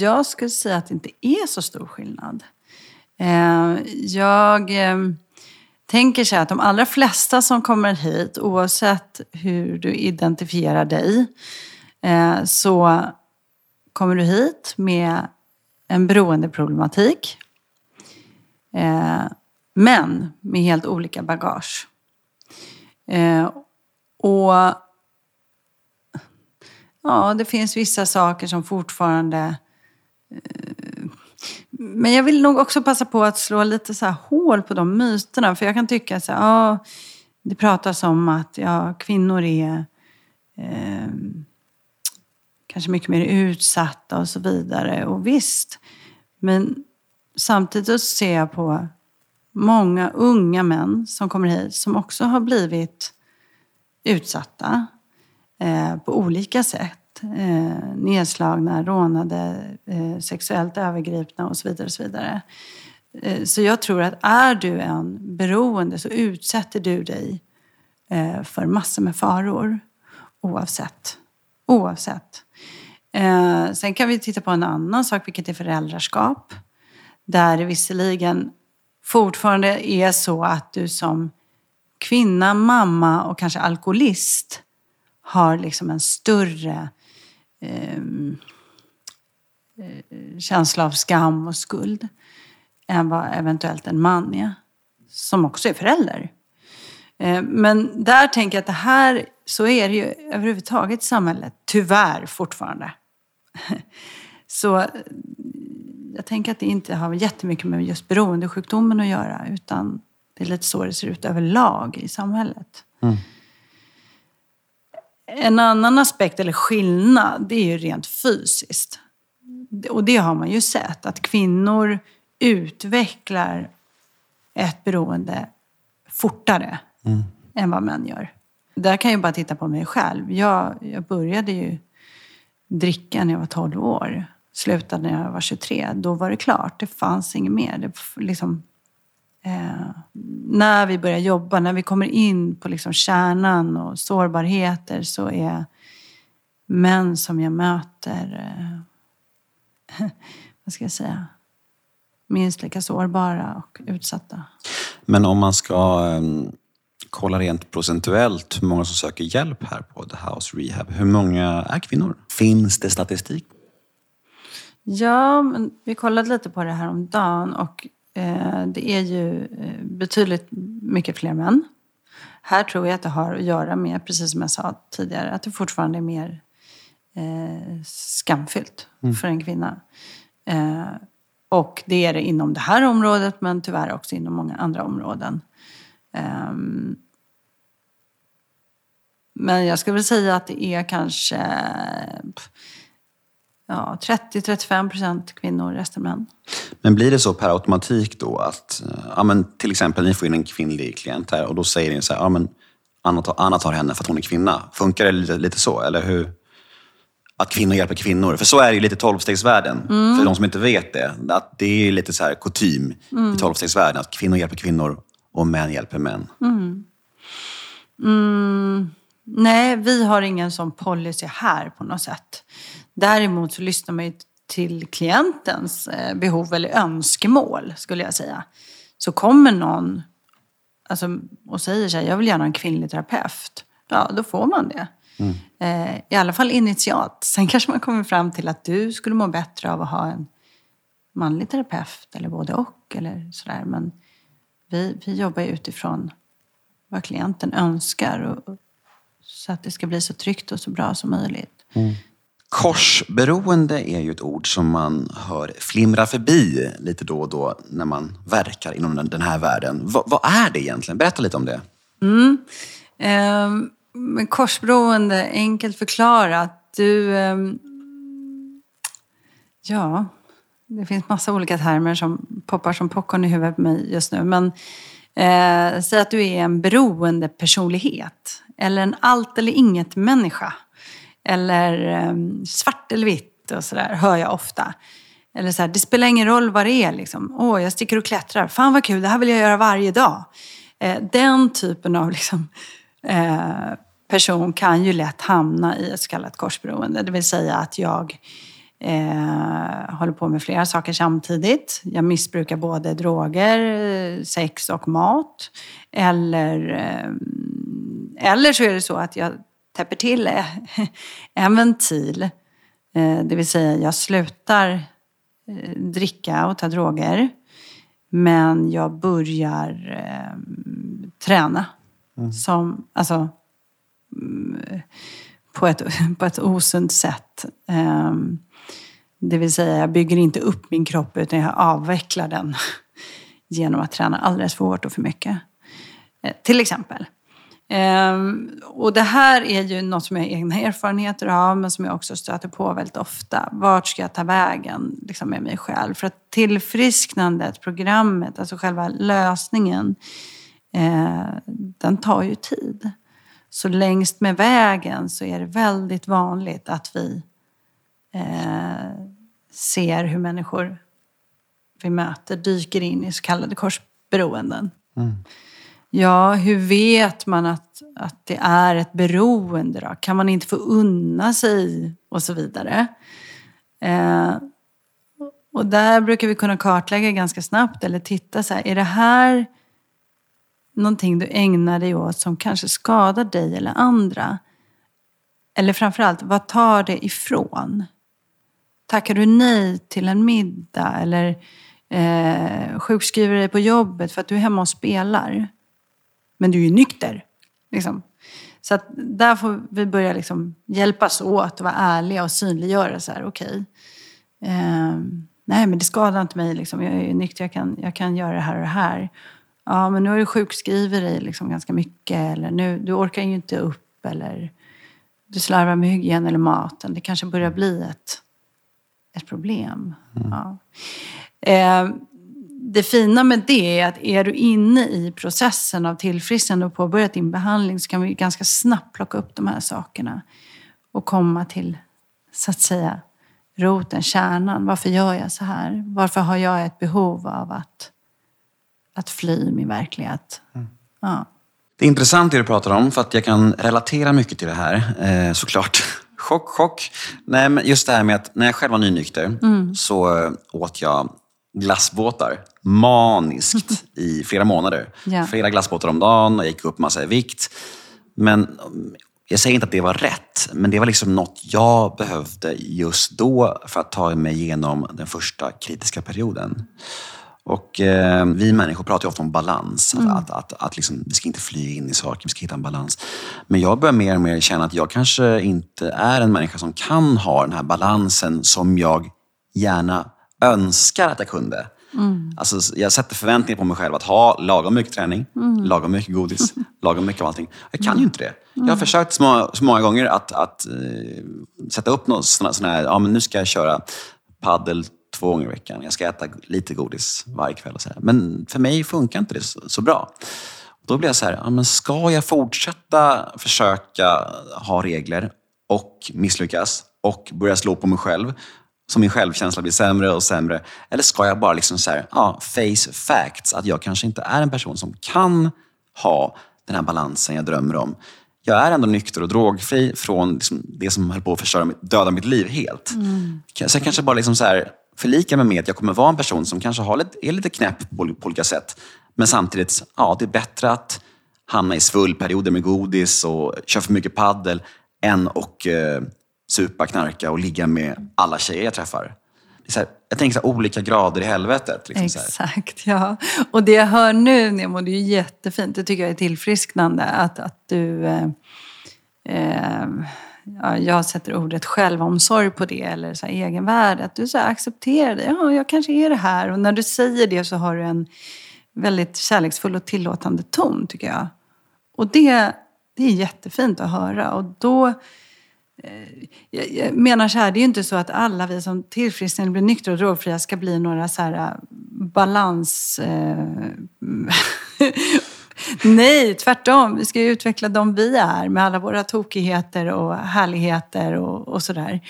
jag skulle säga att det inte är så stor skillnad. Ehm, jag ehm, tänker sig att de allra flesta som kommer hit, oavsett hur du identifierar dig, eh, så kommer du hit med en beroendeproblematik. Eh, men med helt olika bagage. Eh, och Ja, det finns vissa saker som fortfarande... Men jag vill nog också passa på att slå lite så här hål på de myterna. För jag kan tycka så här, ja, det pratas om att ja, kvinnor är eh, kanske mycket mer utsatta och så vidare. Och visst, men samtidigt så ser jag på många unga män som kommer hit som också har blivit utsatta eh, på olika sätt. Eh, nedslagna, rånade, eh, sexuellt övergripna och så vidare. Och så vidare. Eh, så jag tror att är du en beroende så utsätter du dig eh, för massor med faror. Oavsett. Oavsett. Eh, sen kan vi titta på en annan sak, vilket är föräldraskap. Där det visserligen fortfarande är så att du som kvinna, mamma och kanske alkoholist har liksom en större eh, Ehm, eh, känsla av skam och skuld än vad eventuellt en man är, som också är förälder. Eh, men där tänker jag att det här, så är det ju överhuvudtaget i samhället, tyvärr fortfarande. Så eh, jag tänker att det inte har jättemycket med just beroendesjukdomen att göra, utan det är lite så det ser ut överlag i samhället. Mm. En annan aspekt, eller skillnad, det är ju rent fysiskt. Och det har man ju sett, att kvinnor utvecklar ett beroende fortare än vad män gör. Där kan jag bara titta på mig själv. Jag, jag började ju dricka när jag var 12 år. Slutade när jag var 23. Då var det klart, det fanns inget mer. Det, liksom, eh, när vi börjar jobba, när vi kommer in på liksom kärnan och sårbarheter så är män som jag möter, eh, vad ska jag säga, minst lika sårbara och utsatta. Men om man ska um, kolla rent procentuellt hur många som söker hjälp här på The House Rehab. Hur många är kvinnor? Finns det statistik? Ja, men vi kollade lite på det här om dagen och eh, det är ju eh, betydligt mycket fler män. Här tror jag att det har att göra med, precis som jag sa tidigare, att det fortfarande är mer eh, skamfyllt för en kvinna. Eh, och det är det inom det här området, men tyvärr också inom många andra områden. Ehm, men jag skulle väl säga att det är kanske ja, 30-35 procent kvinnor, resten män. Men blir det så per automatik då att, eh, ja, men till exempel ni får in en kvinnlig klient här och då säger ni så här, ja men Anna tar, Anna tar henne för att hon är kvinna. Funkar det lite, lite så? Eller hur? Att kvinnor hjälper kvinnor. För så är det ju lite i tolvstegsvärlden. För de som inte vet det. Att det är lite så här kutym i tolvstegsvärlden. Att kvinnor hjälper kvinnor och män hjälper män. Nej, vi har ingen sån policy här på något sätt. Däremot så lyssnar man ju till klientens eh, behov eller önskemål, skulle jag säga. Så kommer någon alltså, och säger så här, jag vill gärna ha en kvinnlig terapeut. Ja, då får man det. Eh, I alla fall initialt. Sen kanske man kommer fram till att du skulle må bättre av att ha en manlig terapeut eller både och. Eller sådär. Men vi, vi jobbar ju utifrån vad klienten önskar. Och, och, så att det ska bli så tryggt och så bra som möjligt. Korsberoende är ju ett ord som man hör flimra förbi lite då och då när man verkar inom den här världen. V vad är det egentligen? Berätta lite om det. Mm. Eh, korsberoende, enkelt förklarat. Du, eh, ja, det finns massa olika termer som poppar som popcorn i huvudet på mig just nu. Men eh, säg att du är en beroende personlighet. Eller en allt eller inget människa. Eller ehm, svart eller vitt och sådär, hör jag ofta. Eller så här, det spelar ingen roll vad det är. Liksom. Åh, jag sticker och klättrar. Fan vad kul, det här vill jag göra varje dag. Eh, den typen av liksom, eh, person kan ju lätt hamna i ett så kallat korsberoende. Det vill säga att jag eh, håller på med flera saker samtidigt. Jag missbrukar både droger, sex och mat. Eller, ehm, eller så är det så att jag täpper till en ventil. Eh, det vill säga jag slutar eh, dricka och ta droger. Men jag börjar eh, träna. Mm. Som, alltså, mm, på, ett, på ett osunt sätt. Eh, det vill säga, jag bygger inte upp min kropp utan jag avvecklar den genom att träna alldeles för hårt och för mycket. Till exempel. Ehm, och det här är ju något som jag har egna erfarenheter av, men som jag också stöter på väldigt ofta. Vart ska jag ta vägen liksom, med mig själv? För att tillfrisknandet, programmet, alltså själva lösningen, eh, den tar ju tid. Så längst med vägen så är det väldigt vanligt att vi eh, ser hur människor vi möter dyker in i så kallade korsberoenden. Mm. Ja, hur vet man att, att det är ett beroende då? Kan man inte få unna sig och så vidare? Eh, och där brukar vi kunna kartlägga ganska snabbt eller titta så här, är det här någonting du ägnar dig åt som kanske skadar dig eller andra? Eller framförallt, vad tar det ifrån? Tackar du nej till en middag eller eh, sjukskriver dig på jobbet för att du är hemma och spelar? Men du är ju nykter. Liksom. Så att där får vi börja liksom hjälpas åt och vara ärliga och synliggöra så här. Okay. Eh, nej, men det skadar inte mig. Liksom. Jag är ju nykter, jag kan, jag kan göra det här och det här. Ja, men nu har du sjukskrivit dig liksom ganska mycket. Eller nu, du orkar ju inte upp. Eller du slarvar med hygien eller maten. Det kanske börjar bli ett, ett problem. Mm. Ja. Eh, det fina med det är att är du inne i processen av tillfrisknande och påbörjat din behandling så kan vi ganska snabbt plocka upp de här sakerna och komma till, så att säga, roten, kärnan. Varför gör jag så här? Varför har jag ett behov av att, att fly min verklighet? Mm. Ja. Det är intressant det du pratar om, för att jag kan relatera mycket till det här, eh, såklart. Chock, chock. Nej, men just det här med att när jag själv var nynykter mm. så eh, åt jag glassbåtar maniskt i flera månader. Ja. Flera glassbåtar om dagen och gick upp massa i vikt. Men jag säger inte att det var rätt, men det var liksom något jag behövde just då för att ta mig igenom den första kritiska perioden. Och eh, Vi människor pratar ju ofta om balans. Mm. Att, att, att, att liksom, vi ska inte fly in i saker, vi ska hitta en balans. Men jag börjar mer och mer känna att jag kanske inte är en människa som kan ha den här balansen som jag gärna önskar att jag kunde. Mm. Alltså, jag sätter förväntningar på mig själv att ha lagom mycket träning, mm. lagom mycket godis, lagom mycket av allting. Jag kan ju inte det. Jag har mm. försökt så många, så många gånger att, att uh, sätta upp något sån, sån här, ja men nu ska jag köra paddel två gånger i veckan. Jag ska äta lite godis varje kväll. Och så här. Men för mig funkar inte det så, så bra. Då blir jag så här, ja, men ska jag fortsätta försöka ha regler och misslyckas och börja slå på mig själv så min självkänsla blir sämre och sämre? Eller ska jag bara liksom så här, ja, face facts, att jag kanske inte är en person som kan ha den här balansen jag drömmer om. Jag är ändå nykter och drogfri från liksom det som höll på att förstöra, döda mitt liv helt. Mm. Så jag kanske bara liksom så här, förlika mig med att jag kommer vara en person som kanske har lite, är lite knäpp på, på olika sätt. Men samtidigt, ja, det är bättre att hamna i svullperioder med godis och köra för mycket paddel än att eh, supa, knarka och ligga med alla tjejer jag träffar. Här, jag tänker så här, olika grader i helvetet. Liksom Exakt, ja. Och det jag hör nu, Nemo, det är ju jättefint. Det tycker jag är tillfrisknande. Att, att du... Eh, eh, ja, jag sätter ordet självomsorg på det, eller så här, egenvärde. Att du så här, accepterar det. Ja, jag kanske är det här. Och när du säger det så har du en väldigt kärleksfull och tillåtande ton, tycker jag. Och det, det är jättefint att höra. Och då eh, Jag menar så här, det är ju inte så att alla vi som tillfrisknar blir nyktra och drogfria ska bli några så här eh, balans... Eh, Nej, tvärtom. Vi ska ju utveckla de vi är med alla våra tokigheter och härligheter och, och sådär.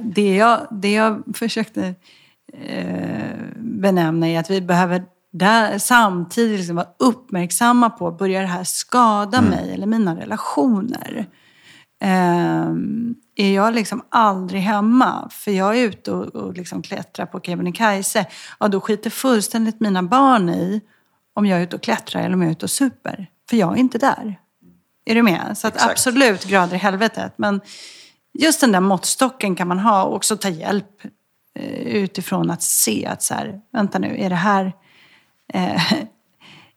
Det, jag, det jag försökte benämna är att vi behöver där, samtidigt liksom vara uppmärksamma på, börjar det här skada mig eller mina relationer? Eh, är jag liksom aldrig hemma, för jag är ute och, och liksom klättrar på Kebnekaise, ja då skiter fullständigt mina barn i om jag är ute och klättrar eller om jag är ute och super. För jag är inte där. Är du med? Så absolut grader i helvetet. Men just den där måttstocken kan man ha och också ta hjälp eh, utifrån att se att så här, vänta nu, är det här eh,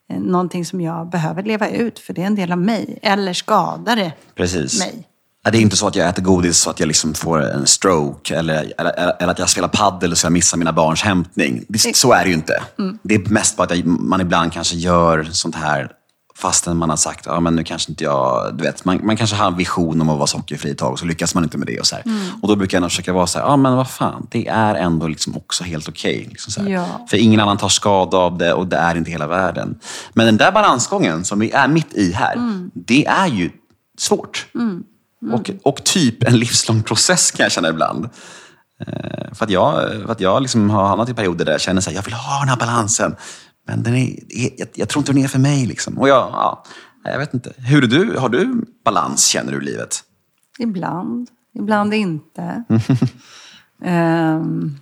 någonting som jag behöver leva ut för det är en del av mig? Eller skadar det Precis. mig? Det är inte så att jag äter godis så att jag liksom får en stroke eller, eller, eller att jag spelar paddel så jag missar mina barns hämtning. Det, så är det ju inte. Det är mest bara att jag, man ibland kanske gör sånt här fastän man har sagt men nu kanske inte jag... Du vet, man, man kanske har en vision om att vara sockerfri ett tag och så lyckas man inte med det. Och, så här. och Då brukar jag försöka vara så här, men vad fan, det är ändå liksom också helt okej. liksom så här. Ja. För ingen annan tar skada av det och det är inte hela världen. Men den där balansgången som vi är mitt i här, det är ju svårt. Och, och typ en livslång process kan jag känna ibland. Eh, För att jag, för att jag liksom har hamnat i perioder där jag känner att jag vill ha den här balansen. Men den är, jag, jag tror inte den är för mig. Liksom. Och jag, ja, jag vet inte. Hur du? Har du balans, känner du, i livet? Ibland, ibland inte. Ehm,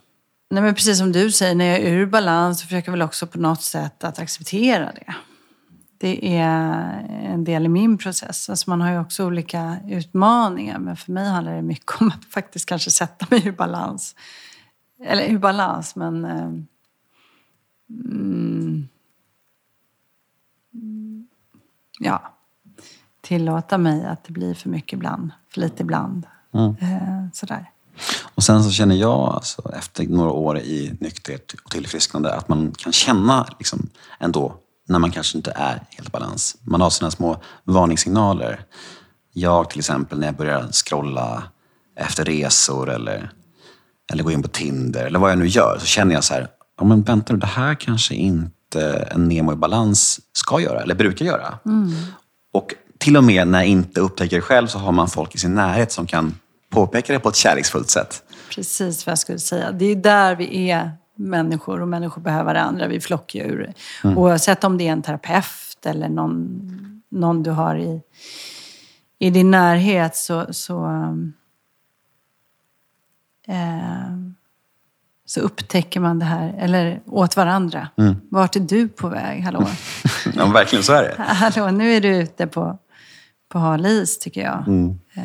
nej men precis som du säger, när jag är ur balans så försöker jag väl också på något sätt att acceptera det. Det är en del i min process. Alltså man har ju också olika utmaningar, men för mig handlar det mycket om att faktiskt kanske sätta mig ur balans. Eller ur balans, men... ehm, mm, ja, tillåta mig att det blir för mycket ibland, för lite ibland. Eh, sådär. Och sen så känner jag alltså, efter några år i nykterhet och tillfrisknande att man kan känna liksom, ändå när man kanske inte är helt i balans. Man har sina små varningssignaler. Jag till exempel när jag börjar scrolla efter resor eller, eller gå in på Tinder eller vad jag nu gör så känner jag så här, ja, men vänta det här kanske inte en Nemo i balans ska göra eller brukar göra. Och till och med när jag inte upptäcker det själv så har man folk i sin närhet som kan påpeka det på ett kärleksfullt sätt. Precis vad jag skulle säga. Det är där vi är människor och människor behöver varandra. Vi är flockdjur. Oavsett om det är en terapeut eller någon, någon du har i, i din närhet så, så, eh, så upptäcker man det här, eller åt varandra. Vart är du på väg? Hallå? Ja, verkligen så är det. Hallå, nu är du ute på, på hal is tycker jag. Eh,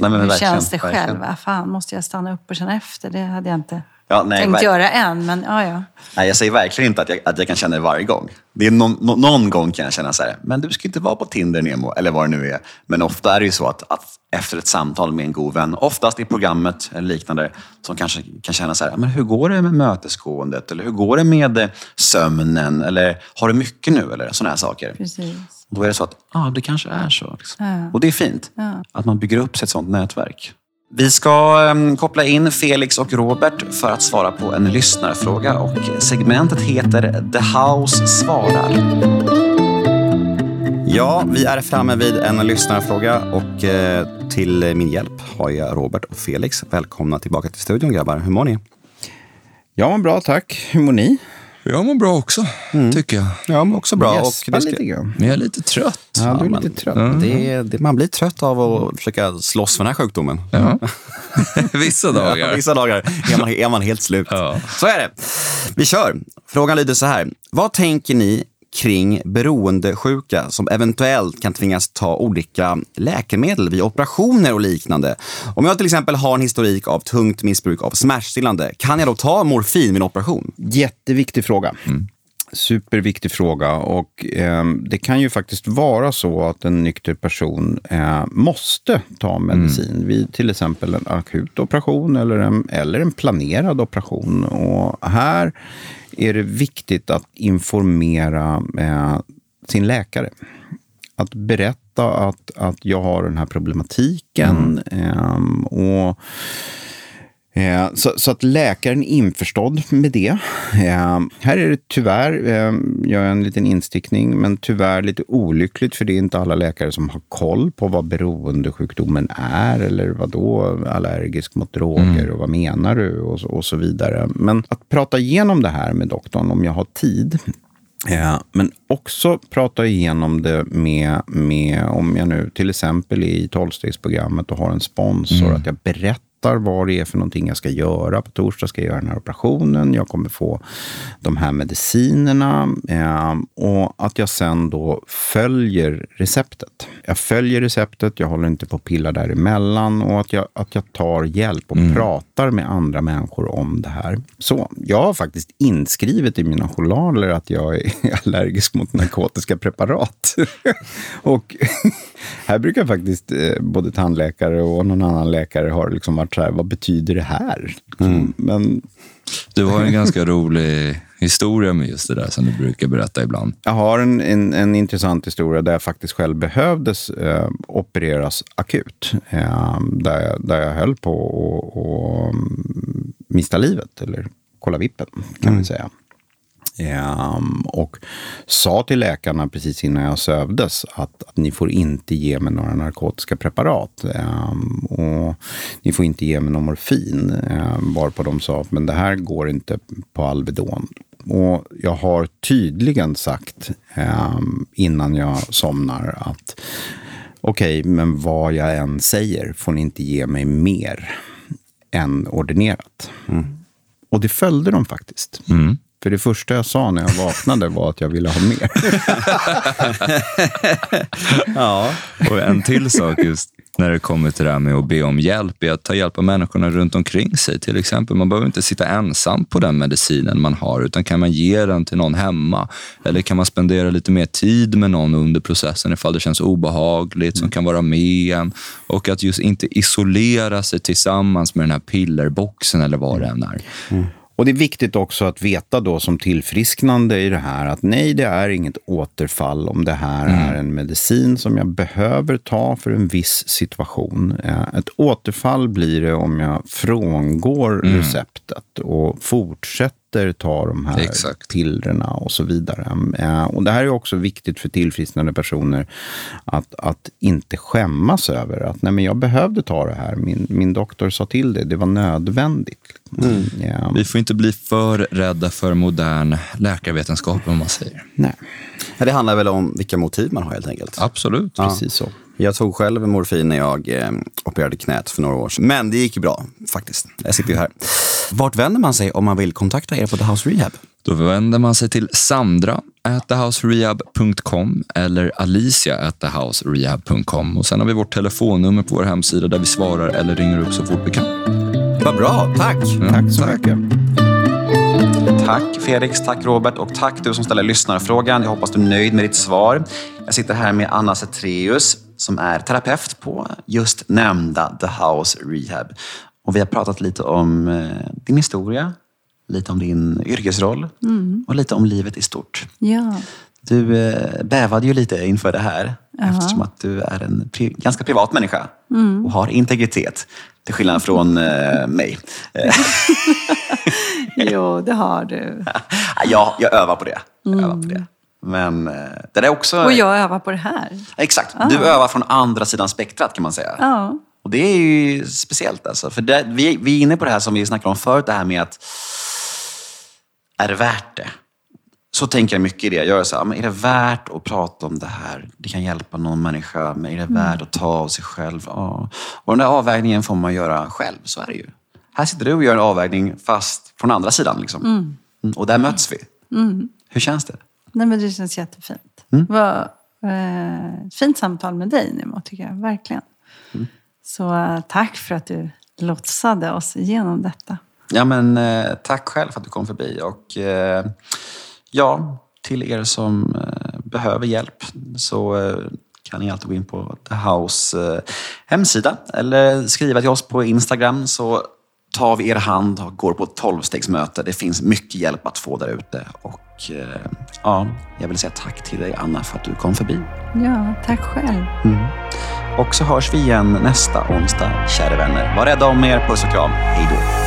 Nej, men hur känns det själv? Ah, fan, måste jag stanna upp och känna efter? Det hade jag inte Ja, nej, tänkt göra än, men ja, ja. Nej, jag säger verkligen inte att jag, att jag kan känna det varje gång. Det är någon, nå- någon gång kan jag känna så här, men du ska inte vara på Tinder Nemo, eller vad det nu är. Men ofta är det ju så att, att efter ett samtal med en god vän, oftast i programmet eller liknande, som kanske kan känna så här, men hur går det med mötesgåendet? Eller hur går det med eh, sömnen? Eller har du mycket nu? Eller sådana här saker. Precis. Då är det så att ah, det kanske är så. Liksom. Ja. Och det är fint Ja. att man bygger upp sig ett sånt nätverk. Vi ska em, koppla in Felix och Robert för att svara på en lyssnarfråga och segmentet heter The House svarar. Ja, vi är framme vid en lyssnarfråga och eh, till min hjälp har jag Robert och Felix. Välkomna tillbaka till studion grabbar. Hur mår ni? Jag mår bra, tack. Hur mår ni? Jag mår bra också, tycker jag. Ja, men också bra. Gäspa lite grann. Men jag är lite trött. Ja, du är men- lite trött. Det, är- det, man blir trött av att försöka slåss för den här sjukdomen. Ja. Vissa dagar. Vissa dagar är man, är man helt slut. Ja. Så är det. Vi kör. Frågan lyder så här. Vad tänker ni kring beroendesjuka som eventuellt kan tvingas ta olika läkemedel vid operationer och liknande? Om jag till exempel har en historik av tungt missbruk av smärtstillande, kan jag då ta morfin vid en operation? Jätteviktig fråga. Superviktig fråga. Och, eh, det kan ju faktiskt vara så att en nykter person eh, måste ta medicin vid till exempel en akut operation eller en, eller en planerad operation. Och här är det viktigt att informera eh, sin läkare. Att berätta att, att jag har den här problematiken. ehm, och Eh, Så, så att läkaren är införstådd med det. Eh, här är det tyvärr, eh, gör jag en liten instickning, men tyvärr lite olyckligt för det är inte alla läkare som har koll på vad beroendesjukdomen är eller vad då allergisk mot droger och vad menar du och, så- och så vidare. Men att prata igenom det här med doktorn om jag har tid Eh, men också prata igenom det med, med, om jag nu till exempel är i tolvstegsprogrammet och har en sponsor, att jag berättar vad det är för någonting jag ska göra. På torsdag ska jag göra den här operationen, jag kommer få de här medicinerna eh, och att jag sen då följer receptet. Jag följer receptet, jag håller inte på att pilla däremellan och att jag, att jag tar hjälp och pratar med andra människor om det här. Så jag har faktiskt inskrivet i mina journaler att jag är allergisk mot narkotiska preparat. och här brukar faktiskt eh, både tandläkare och någon annan läkare har liksom varit så här, vad betyder det här? Men Du har en ganska rolig historia med just det där som du brukar berätta ibland. Jag har en, en, en intressant historia där jag faktiskt själv behövdes eh, opereras akut. Eh, där, jag, där jag höll på att mm, mista livet, eller kolla vippen kan vi säga. Ehm, och sa till läkarna precis innan jag sövdes att, att ni får inte ge mig några narkotiska preparat. Ehm, och ni får inte ge mig någon morfin. Um, varpå de sa men det här går inte på Alvedon. Och jag har tydligen sagt ehm, innan jag somnar att okej, men vad jag än säger får ni inte ge mig mer än ordinerat. Och det följde de faktiskt. För det första jag sa när jag vaknade var att jag ville ha mer. Ja. Och en till sak just när det kommer till det här med att be om hjälp är att ta hjälp av människorna runt omkring sig. Till exempel, man behöver inte sitta ensam på den medicinen man har, utan kan man ge den till någon hemma? Eller kan man spendera lite mer tid med någon under processen ifall det känns obehagligt, som kan vara med en? Och att just inte isolera sig tillsammans med den här pillerboxen eller vad det än är. Och det är viktigt också att veta då som tillfrisknande i det här att nej, det är inget återfall om det här är en medicin som jag behöver ta för en viss situation. Eh, Ett återfall blir det om jag frångår receptet och fortsätter ta de här Exakt. pillerna och så vidare. Eh, Och det här är också viktigt för tillfrisknande personer att, att inte skämmas över att nej, men jag behövde ta det här. Min, min doktor sa till det, det var nödvändigt. Ja. Vi får inte bli för rädda för modern läkarvetenskap, om man säger. Nej, Ja, Det handlar väl om vilka motiv man har helt enkelt. Absolut. precis så. Jag tog själv morfin när jag eh, opererade knät för några år sedan. Men det gick ju bra faktiskt. Jag sitter ju här. Vart vänder man sig om man vill kontakta er på The House Rehab? Då vänder man sig till Sandra thehouserehab.com eller Alicia thehouserehab.com. Och sen har vi vårt telefonnummer på vår hemsida där vi svarar eller ringer upp så fort vi kan. Vad bra, tack! Tack så mycket. Tack Felix, tack Robert och tack du som ställer lyssnarfrågan. Jag hoppas du är nöjd med ditt svar. Jag sitter här med Anna Zetreus som är terapeut på just nämnda The House Rehab. Och vi har pratat lite om eh, din historia, lite om din yrkesroll och lite om livet i stort. Ja. Du eh, bävade ju lite inför det här eftersom att du är en pri ganska privat människa och har integritet. Till skillnad från eh, mig. Jo, det har du. jag, jag övar på det. Jag övar på det. Men eh, det är också... Och jag övar på det här. Exakt. Du övar från andra sidan spektrat kan man säga. Ja. Och det är ju speciellt alltså. För det, vi, vi är inne på det här som vi snackade om förut, det här med att är det värt det? Så tänker jag mycket i det jag gör. Så här, men är det värt att prata om det här? Det kan hjälpa någon människa, men är det värt att ta av sig själv? Ja. Och den där avvägningen får man göra själv, så är det ju. Här sitter du och gör en avvägning fast från andra sidan. Liksom. Mm, Och där möts vi. Hur känns det? Nej, men det känns jättefint. Mm. Vad, eh, ett fint samtal med dig Nemo, tycker jag. Verkligen. Mm. Så eh, tack för att du lotsade oss igenom detta. Ja, men eh, tack själv för att du kom förbi. Och, eh, ja, till er som eh, behöver hjälp så eh, kan ni alltid gå in på The House eh, hemsida eller skriva till oss på Instagram så tar vi er hand och går på ett tolvstegsmöte. Det finns mycket hjälp att få där ute. Och eh, ja, jag vill säga tack till dig Anna för att du kom förbi. Ja, tack själv. Och så hörs vi igen nästa onsdag, kära vänner. Var rädda om er. Puss och kram. Hej då.